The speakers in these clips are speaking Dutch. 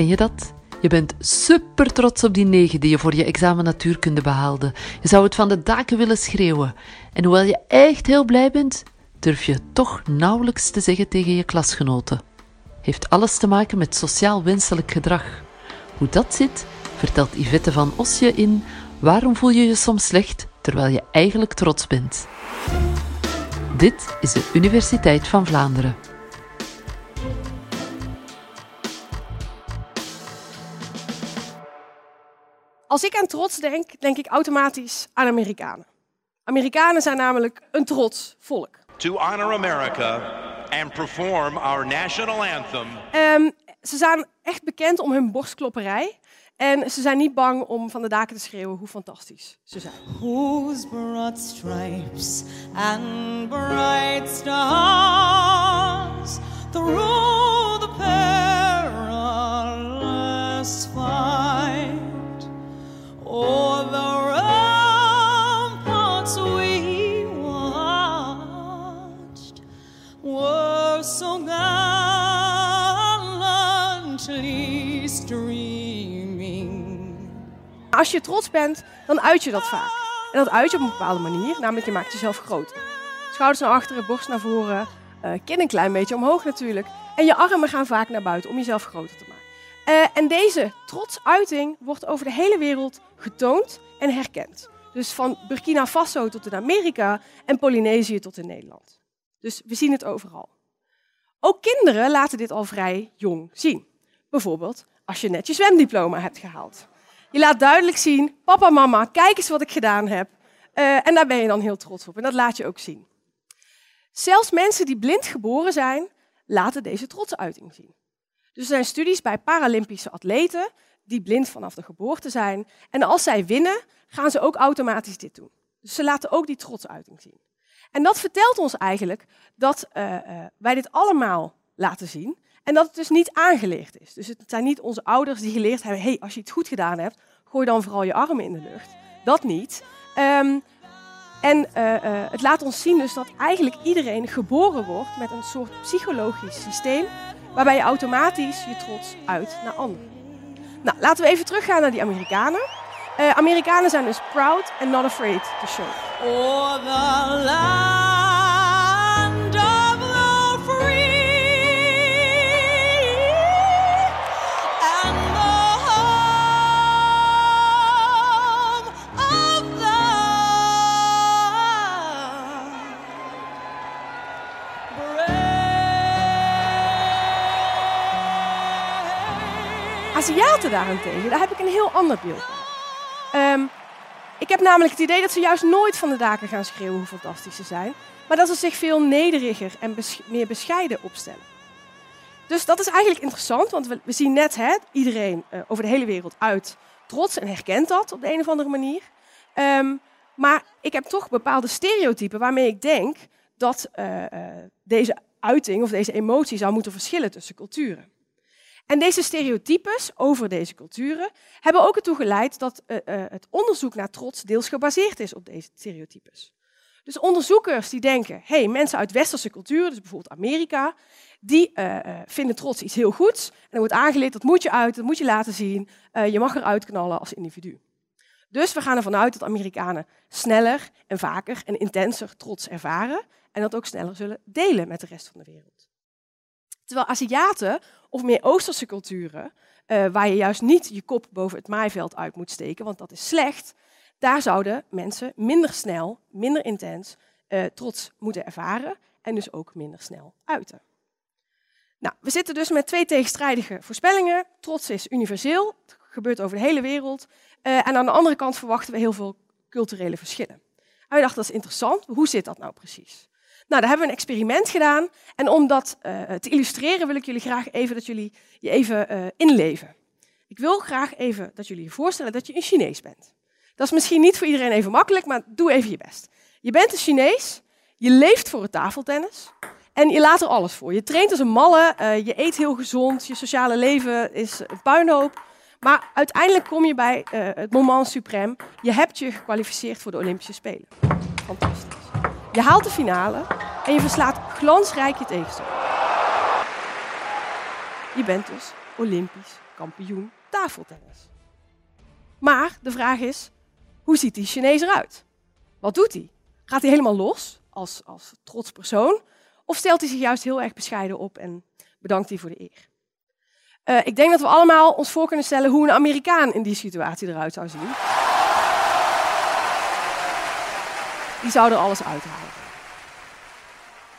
Ken je dat? Je bent super trots op die negen die je voor je examen natuurkunde behaalde. Je zou het van de daken willen schreeuwen. En hoewel je echt heel blij bent, durf je toch nauwelijks te zeggen tegen je klasgenoten. Heeft alles te maken met sociaal wenselijk gedrag. Hoe dat zit, vertelt Yvette van Osje in Waarom voel je je soms slecht terwijl je eigenlijk trots bent? Dit is de Universiteit van Vlaanderen. Als ik aan trots denk, denk ik automatisch aan Amerikanen. Amerikanen zijn namelijk een trots volk. To honor America and perform our national anthem. Um, ze zijn echt bekend om hun borstklopperij. En ze zijn niet bang om van de daken te schreeuwen hoe fantastisch ze zijn. Whose broad stripes and bright stars Als je trots bent, dan uit je dat vaak. En dat uit je op een bepaalde manier, namelijk je maakt jezelf groter. Schouders naar achteren, borst naar voren, uh, kin een klein beetje omhoog natuurlijk. En je armen gaan vaak naar buiten om jezelf groter te maken. Uh, en deze trotsuiting wordt over de hele wereld getoond en herkend. Dus van Burkina Faso tot in Amerika en Polynesië tot in Nederland. Dus we zien het overal. Ook kinderen laten dit al vrij jong zien. Bijvoorbeeld als je net je zwemdiploma hebt gehaald. Je laat duidelijk zien, papa, mama, kijk eens wat ik gedaan heb. Uh, en daar ben je dan heel trots op. En dat laat je ook zien. Zelfs mensen die blind geboren zijn, laten deze trotsuiting zien. Dus er zijn studies bij Paralympische atleten die blind vanaf de geboorte zijn. En als zij winnen, gaan ze ook automatisch dit doen. Dus ze laten ook die trotsuiting zien. En dat vertelt ons eigenlijk dat uh, uh, wij dit allemaal laten zien. En dat het dus niet aangeleerd is. Dus het zijn niet onze ouders die geleerd hebben: hey, als je het goed gedaan hebt, gooi dan vooral je armen in de lucht. Dat niet. Um, en uh, uh, het laat ons zien dus dat eigenlijk iedereen geboren wordt met een soort psychologisch systeem waarbij je automatisch je trots uit naar anderen. Nou, laten we even teruggaan naar die Amerikanen. Uh, Amerikanen zijn dus proud and not afraid to show. Aziaten daarentegen, daar heb ik een heel ander beeld. Um, ik heb namelijk het idee dat ze juist nooit van de daken gaan schreeuwen hoe fantastisch ze zijn, maar dat ze zich veel nederiger en meer bescheiden opstellen. Dus dat is eigenlijk interessant, want we, zien net hè, iedereen uh, over de hele wereld uit trots en herkent dat op de een of andere manier. Um, maar ik heb toch bepaalde stereotypen waarmee ik denk dat uh, uh, deze uiting of deze emotie zou moeten verschillen tussen culturen. En deze stereotypes over deze culturen hebben ook ertoe geleid dat uh, uh, het onderzoek naar trots deels gebaseerd is op deze stereotypes. Dus onderzoekers die denken, hey, mensen uit westerse culturen, dus bijvoorbeeld Amerika, die uh, vinden trots iets heel goeds. En er wordt aangeleerd, dat moet je uit, dat moet je laten zien, je mag eruit knallen als individu. Dus we gaan ervan uit dat Amerikanen sneller en vaker en intenser trots ervaren en dat ook sneller zullen delen met de rest van de wereld. Terwijl Aziaten of meer Oosterse culturen, uh, waar je juist niet je kop boven het maaiveld uit moet steken, want dat is slecht, daar zouden mensen minder snel, minder intens uh, trots moeten ervaren en dus ook minder snel uiten. Nou, we zitten dus met twee tegenstrijdige voorspellingen. Trots is universeel, het gebeurt over de hele wereld. Uh, en aan de andere kant verwachten we heel veel culturele verschillen. En we dachten, dat is interessant, hoe zit dat nou precies? Nou, daar hebben we een experiment gedaan. En om dat uh, te illustreren wil ik jullie graag even dat jullie je even uh, inleven. Ik wil graag even dat jullie je voorstellen dat je een Chinees bent. Dat is misschien niet voor iedereen even makkelijk, maar doe even je best. Je bent een Chinees, je leeft voor het tafeltennis en je laat er alles voor. Je traint als een malle, uh, je eet heel gezond, je sociale leven is een puinhoop. Maar uiteindelijk kom je bij het moment suprême. Je hebt je gekwalificeerd voor de Olympische Spelen. Fantastisch. Je haalt de finale en je verslaat glansrijk je tegenstander. Je bent dus Olympisch kampioen tafeltennis. Maar de vraag is, hoe ziet die Chinees eruit? Wat doet hij? Gaat hij helemaal los als, als trots persoon? Of stelt hij zich juist heel erg bescheiden op en bedankt hij voor de eer? Uh, ik denk dat we allemaal ons voor kunnen stellen hoe een Amerikaan in die situatie eruit zou zien. Die zou er alles uithalen.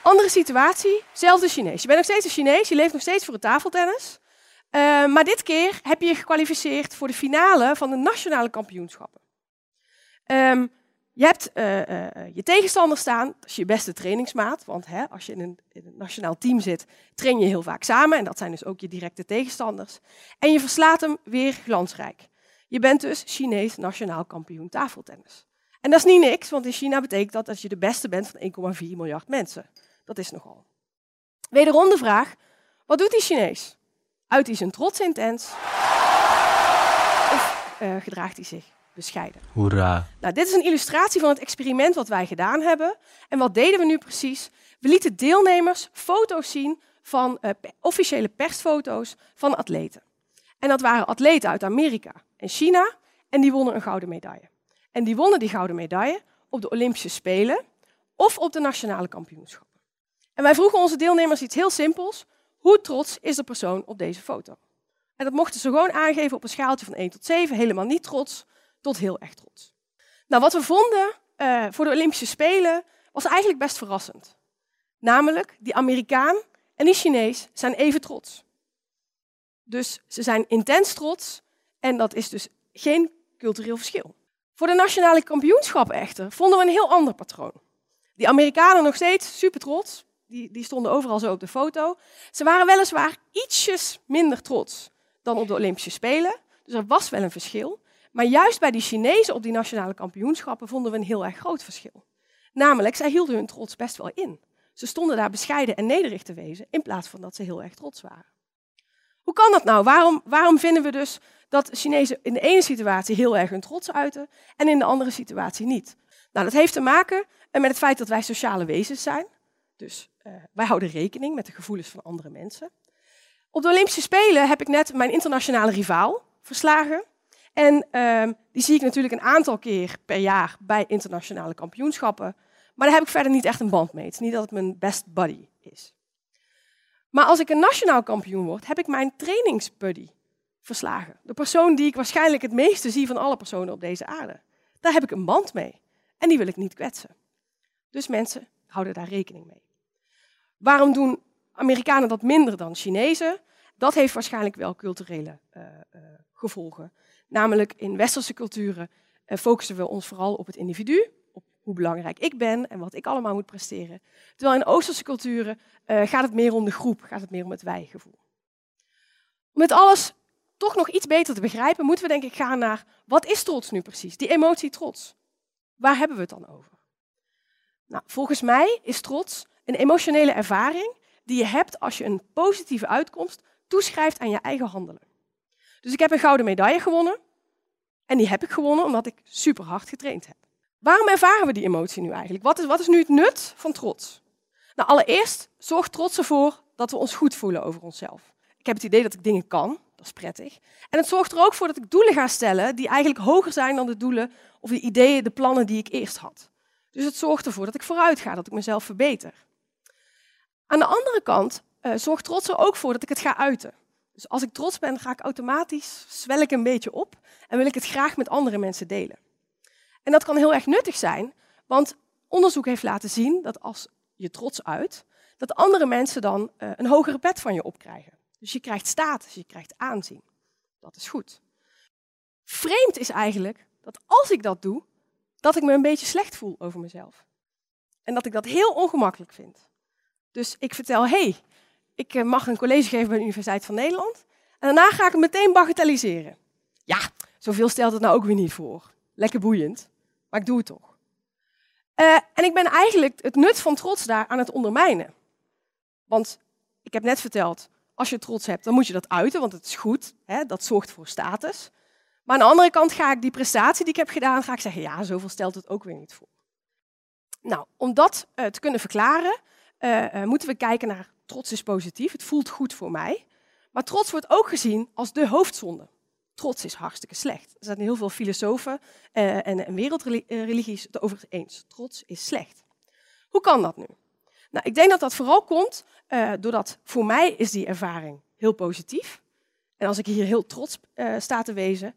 Andere situatie, zelfde Chinees. Je bent nog steeds een Chinees, je leeft nog steeds voor het tafeltennis. Uh, maar dit keer heb je je gekwalificeerd voor de finale van de nationale kampioenschappen. Um, je hebt uh, uh, je tegenstander staan, dat is je beste trainingsmaat. Want hè, als je in een, in een, nationaal team zit, train je heel vaak samen. En dat zijn dus ook je directe tegenstanders. En je verslaat hem weer glansrijk. Je bent dus Chinees nationaal kampioen tafeltennis. En dat is niet niks, want in China betekent dat dat je de beste bent van 1,4 miljard mensen. Dat is nogal. Wederom de vraag, wat doet die Chinees? Uit hij zijn trots intens? Of uh, gedraagt hij zich bescheiden? Hoera. Nou, dit is een illustratie van het experiment wat wij gedaan hebben. En wat deden we nu precies? We lieten deelnemers foto's zien van uh, officiële persfoto's van atleten. En dat waren atleten uit Amerika en China en die wonnen een gouden medaille. En die wonnen die gouden medaille op de Olympische Spelen of op de nationale kampioenschappen. En wij vroegen onze deelnemers iets heel simpels. Hoe trots is de persoon op deze foto? En dat mochten ze gewoon aangeven op een schaaltje van 1 tot 7, helemaal niet trots, tot heel erg trots. Nou, wat we vonden uh, voor de Olympische Spelen was eigenlijk best verrassend. Namelijk, die Amerikaan en die Chinees zijn even trots. Dus ze zijn intens trots en dat is dus geen cultureel verschil. Voor de nationale kampioenschappen echter vonden we een heel ander patroon. Die Amerikanen nog steeds super trots, die, die stonden overal zo op de foto. Ze waren weliswaar ietsjes minder trots dan op de Olympische Spelen, dus er was wel een verschil. Maar juist bij die Chinezen op die nationale kampioenschappen vonden we een heel erg groot verschil. Namelijk, zij hielden hun trots best wel in. Ze stonden daar bescheiden en nederig te wezen, in plaats van dat ze heel erg trots waren. Hoe kan dat nou? Waarom, waarom vinden we dus dat Chinezen in de ene situatie heel erg hun trots uiten en in de andere situatie niet? Nou, dat heeft te maken met het feit dat wij sociale wezens zijn. Dus uh, wij houden rekening met de gevoelens van andere mensen. Op de Olympische Spelen heb ik net mijn internationale rivaal verslagen. En uh, die zie ik natuurlijk een aantal keer per jaar bij internationale kampioenschappen. Maar daar heb ik verder niet echt een band mee. Het is niet dat het mijn best buddy is. Maar als ik een nationaal kampioen word, heb ik mijn trainingsbuddy verslagen. De persoon die ik waarschijnlijk het meeste zie van alle personen op deze aarde. Daar heb ik een band mee. En die wil ik niet kwetsen. Dus mensen houden daar rekening mee. Waarom doen Amerikanen dat minder dan Chinezen? Dat heeft waarschijnlijk wel culturele uh, uh, gevolgen. Namelijk in westerse culturen uh, focussen we ons vooral op het individu, hoe belangrijk ik ben en wat ik allemaal moet presteren. Terwijl in oosterse culturen gaat het meer om de groep, gaat het meer om het wij-gevoel. Om het alles toch nog iets beter te begrijpen, moeten we denk ik gaan naar wat is trots nu precies? Die emotie trots. Waar hebben we het dan over? Nou, volgens mij is trots een emotionele ervaring die je hebt als je een positieve uitkomst toeschrijft aan je eigen handelen. Dus ik heb een gouden medaille gewonnen. En die heb ik gewonnen omdat ik super hard getraind heb. Waarom ervaren we die emotie nu eigenlijk? Wat is, wat is nu het nut van trots? Nou, allereerst zorgt trots ervoor dat we ons goed voelen over onszelf. Ik heb het idee dat ik dingen kan, dat is prettig. En het zorgt er ook voor dat ik doelen ga stellen die eigenlijk hoger zijn dan de doelen of de ideeën, de plannen die ik eerst had. Dus het zorgt ervoor dat ik vooruit ga, dat ik mezelf verbeter. Aan de andere kant uh, zorgt trots er ook voor dat ik het ga uiten. Dus als ik trots ben, ga ik automatisch, zwel ik een beetje op en wil ik het graag met andere mensen delen. En dat kan heel erg nuttig zijn, want onderzoek heeft laten zien dat als je trots uit, dat andere mensen dan uh, een hogere pet van je opkrijgen. Dus je krijgt status, je krijgt aanzien. Dat is goed. Vreemd is eigenlijk dat als ik dat doe, dat ik me een beetje slecht voel over mezelf. En dat ik dat heel ongemakkelijk vind. Dus ik vertel, hey, ik eh, mag een college geven bij de Universiteit van Nederland. En daarna ga ik het meteen bagatelliseren. Ja, zoveel stelt het nou ook weer niet voor. Lekker boeiend, maar ik doe het toch. Uh, en ik ben eigenlijk het nut van trots daar aan het ondermijnen. Want ik heb net verteld, als je trots hebt, dan moet je dat uiten, want het is goed. Hè? Dat zorgt voor status. Maar aan de andere kant ga ik die prestatie die ik heb gedaan, ga ik zeggen, ja, zoveel stelt het ook weer niet voor. Nou, om dat uh, te kunnen verklaren, uh, moeten we kijken naar trots is positief. Het voelt goed voor mij. Maar trots wordt ook gezien als de hoofdzonde. Trots is hartstikke slecht. Er zijn heel veel filosofen uh, en, wereldreligies het over eens. Trots is slecht. Hoe kan dat nu? Nou, ik denk dat dat vooral komt uh, doordat voor mij is die ervaring heel positief. En als ik hier heel trots uh, sta te wezen.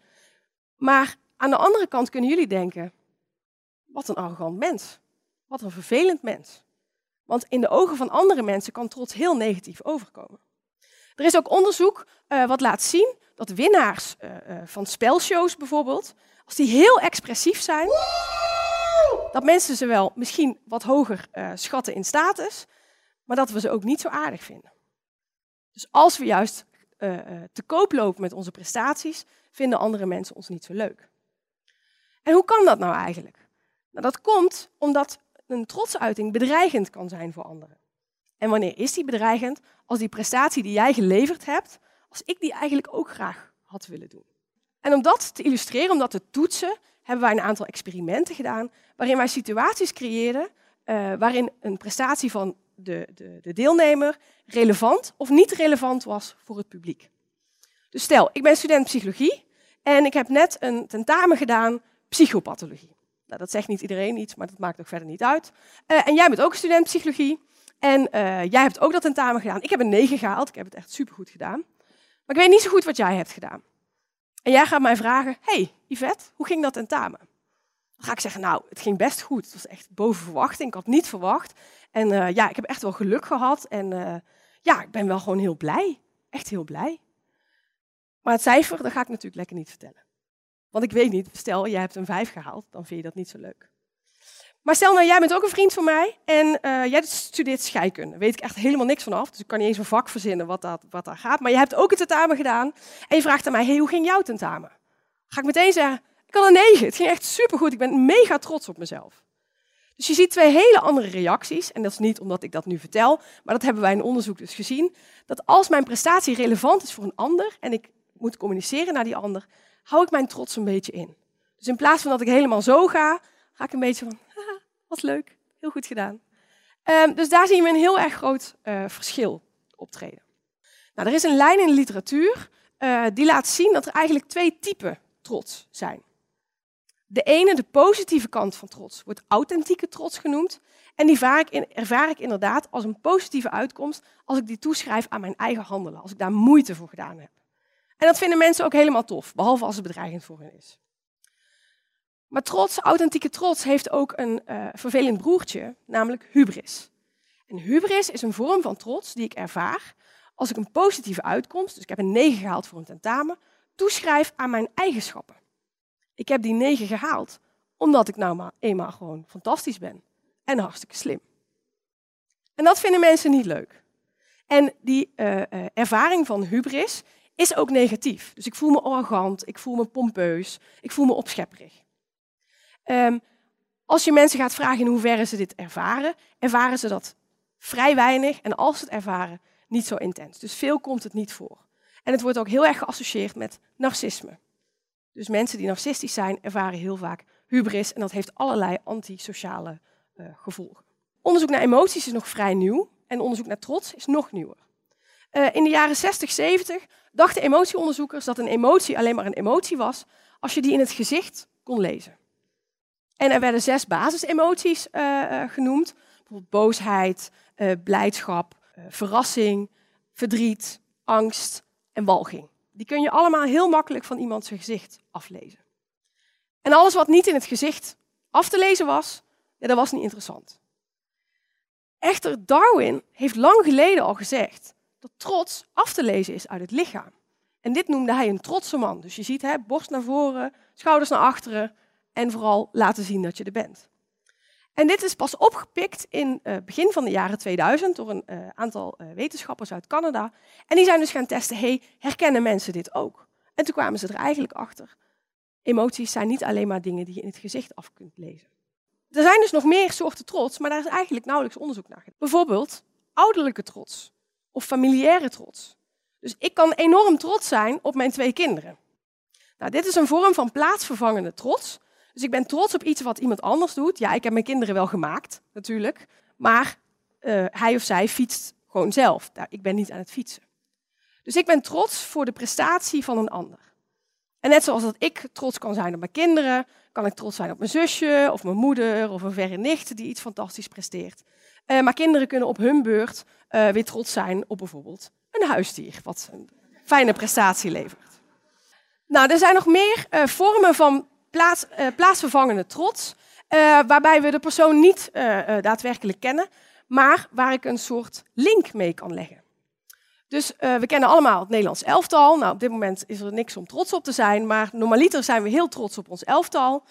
Maar aan de andere kant kunnen jullie denken, wat een arrogant mens. Wat een vervelend mens. Want in de ogen van andere mensen kan trots heel negatief overkomen. Er is ook onderzoek uh, wat laat zien dat winnaars uh, uh, van spelshows bijvoorbeeld, als die heel expressief zijn, dat mensen ze wel misschien wat hoger schatten in status, maar dat we ze ook niet zo aardig vinden. Dus als we juist te koop lopen met onze prestaties, vinden andere mensen ons niet zo leuk. En hoe kan dat nou eigenlijk? Nou, dat komt omdat een trotsuiting bedreigend kan zijn voor anderen. En wanneer is die bedreigend? Als die prestatie die jij geleverd hebt, als ik die eigenlijk ook graag had willen doen. En om dat te illustreren, om dat te toetsen, hebben wij een aantal experimenten gedaan waarin wij situaties creëerden uh, waarin een prestatie van de, de, de deelnemer relevant of niet relevant was voor het publiek. Dus stel, ik ben student psychologie en ik heb net een tentamen gedaan psychopathologie. Nou, dat zegt niet iedereen iets, maar dat maakt ook verder niet uit. Uh, en jij bent ook student psychologie. En uh, jij hebt ook dat tentamen gedaan. Ik heb een 9 gehaald. Ik heb het echt supergoed gedaan. Maar ik weet niet zo goed wat jij hebt gedaan. En jij gaat mij vragen: Hey, Yvette, hoe ging dat tentamen? Dan ga ik zeggen: Nou, het ging best goed. Het was echt boven verwachting. Ik had niet verwacht. En uh, ja, ik heb echt wel geluk gehad. En uh, ja, ik ben wel gewoon heel blij. Echt heel blij. Maar het cijfer, dat ga ik natuurlijk lekker niet vertellen. Want ik weet niet, stel jij hebt een 5 gehaald, dan vind je dat niet zo leuk. Maar stel nou, jij bent ook een vriend van mij en uh, jij studeert scheikunde. Daar weet ik echt helemaal niks vanaf, dus ik kan niet eens een vak verzinnen wat, dat, wat daar gaat. Maar je hebt ook een tentamen gedaan en je vraagt aan mij, hoe ging jouw tentamen? Ga ik meteen zeggen, ik had een 9. Het ging echt supergoed. Ik ben mega trots op mezelf. Dus je ziet twee hele andere reacties. En dat is niet omdat ik dat nu vertel, maar dat hebben wij in onderzoek dus gezien. Dat als mijn prestatie relevant is voor een ander en ik moet communiceren naar die ander, hou ik mijn trots een beetje in. Dus in plaats van dat ik helemaal zo ga, ga ik een beetje van, wat leuk, heel goed gedaan. Um, dus daar zien we een heel erg groot uh, verschil optreden. Nou, er is een lijn in de literatuur uh, die laat zien dat er eigenlijk twee typen trots zijn. De ene, de positieve kant van trots, wordt authentieke trots genoemd. En die ervaar ik inderdaad als een positieve uitkomst als ik die toeschrijf aan mijn eigen handelen, als ik daar moeite voor gedaan heb. En dat vinden mensen ook helemaal tof, behalve als het bedreigend voor hen is. Maar trots, authentieke trots, heeft ook een uh, vervelend broertje, namelijk hubris. En hubris is een vorm van trots die ik ervaar als ik een positieve uitkomst, dus ik heb een 9 gehaald voor een tentamen, toeschrijf aan mijn eigenschappen. Ik heb die 9 gehaald omdat ik nou maar eenmaal gewoon fantastisch ben en hartstikke slim. En dat vinden mensen niet leuk. En die uh, uh, ervaring van hubris is ook negatief. Dus ik voel me arrogant, ik voel me pompeus, ik voel me opschepperig. Um, als je mensen gaat vragen in hoeverre ze dit ervaren, ervaren ze dat vrij weinig en als ze het ervaren, niet zo intens. Dus veel komt het niet voor. En het wordt ook heel erg geassocieerd met narcisme. Dus mensen die narcistisch zijn, ervaren heel vaak hubris en dat heeft allerlei antisociale uh, gevolgen. Onderzoek naar emoties is nog vrij nieuw en onderzoek naar trots is nog nieuwer. Uh, in de jaren 60, 70 dachten emotieonderzoekers dat een emotie alleen maar een emotie was als je die in het gezicht kon lezen. En er werden zes basisemoties uh, genoemd. Bijvoorbeeld boosheid, uh, blijdschap, verrassing, verdriet, angst en walging. Die kun je allemaal heel makkelijk van iemand zijn gezicht aflezen. En alles wat niet in het gezicht af te lezen was, ja, dat was niet interessant. Echter, Darwin heeft lang geleden al gezegd dat trots af te lezen is uit het lichaam. En dit noemde hij een trotse man. Dus je ziet, hè, borst naar voren, schouders naar achteren en vooral laten zien dat je er bent. En dit is pas opgepikt in het uh, begin van de jaren 2000 door een uh, aantal uh, wetenschappers uit Canada. En die zijn dus gaan testen, hey, herkennen mensen dit ook? En toen kwamen ze er eigenlijk achter. Emoties zijn niet alleen maar dingen die je in het gezicht af kunt lezen. Er zijn dus nog meer soorten trots, maar daar is eigenlijk nauwelijks onderzoek naar gedaan. Bijvoorbeeld ouderlijke trots of familiaire trots. Dus ik kan enorm trots zijn op mijn twee kinderen. Nou, dit is een vorm van plaatsvervangende trots. Dus ik ben trots op iets wat iemand anders doet. Ja, ik heb mijn kinderen wel gemaakt, natuurlijk. Maar uh, hij of zij fietst gewoon zelf. Nou, ik ben niet aan het fietsen. Dus ik ben trots voor de prestatie van een ander. En net zoals dat ik trots kan zijn op mijn kinderen, kan ik trots zijn op mijn zusje of mijn moeder of een verre nicht die iets fantastisch presteert. Uh, maar kinderen kunnen op hun beurt uh, weer trots zijn op bijvoorbeeld een huisdier, wat een fijne prestatie levert. Nou, er zijn nog meer vormen van plaats, plaatsvervangende trots, waarbij we de persoon niet daadwerkelijk kennen, maar waar ik een soort link mee kan leggen. Dus we kennen allemaal het Nederlands elftal. Nou, op dit moment is er niks om trots op te zijn, maar normaliter zijn we heel trots op ons elftal.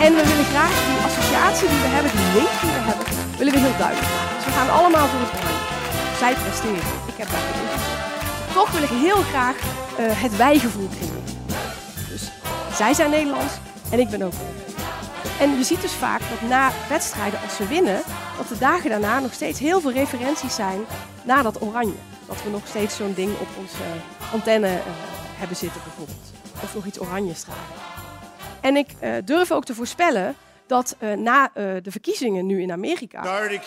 En we willen graag die associatie die we hebben, die link die we hebben, willen we heel duidelijk maken. Dus we gaan allemaal voor het oranje. Zij presteren. Ik heb daar geen Toch wil ik heel graag uh, het wijgevoel creëren. Dus zij zijn Nederlands en ik ben ook. En je ziet dus vaak dat na wedstrijden, als we winnen, dat de dagen daarna nog steeds heel veel referenties zijn naar dat oranje. Dat we nog steeds zo'n ding op onze antenne uh, hebben zitten bijvoorbeeld. Of nog iets oranje stralen. En ik durf ook te voorspellen dat uh, na de verkiezingen nu in Amerika. Waiting,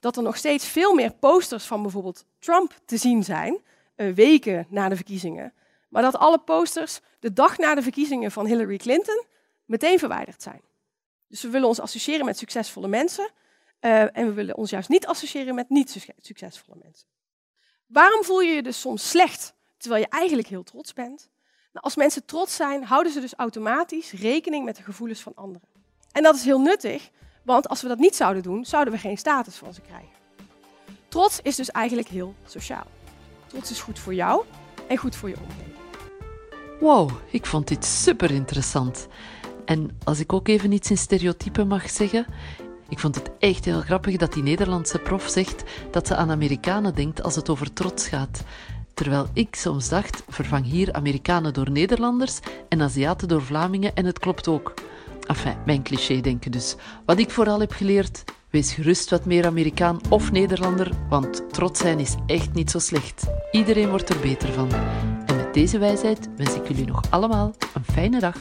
dat er nog steeds veel meer posters van bijvoorbeeld Trump te zien zijn, weken na de verkiezingen. Maar dat alle posters de dag na de verkiezingen van Hillary Clinton meteen verwijderd zijn. Dus we willen ons associëren met succesvolle mensen en we willen ons juist niet associëren met niet succesvolle mensen. Waarom voel je je dus soms slecht terwijl je eigenlijk heel trots bent? Nou, als mensen trots zijn, houden ze dus automatisch rekening met de gevoelens van anderen. En dat is heel nuttig, want als we dat niet zouden doen, zouden we geen status van ze krijgen. Trots is dus eigenlijk heel sociaal. Trots is goed voor jou en goed voor je omgeving. Wow, ik vond dit super interessant. En als ik ook even iets in stereotypen mag zeggen, ik vond het echt heel grappig dat die Nederlandse prof zegt dat ze aan Amerikanen denkt als het over trots gaat. Terwijl ik soms dacht, vervang hier Amerikanen door Nederlanders en Aziaten door Vlamingen en het klopt ook. Enfin, mijn cliché denken dus. Wat ik vooral heb geleerd, wees gerust wat meer Amerikaan of Nederlander, want trots zijn is echt niet zo slecht. Iedereen wordt er beter van. En met deze wijsheid wens ik jullie nog allemaal een fijne dag.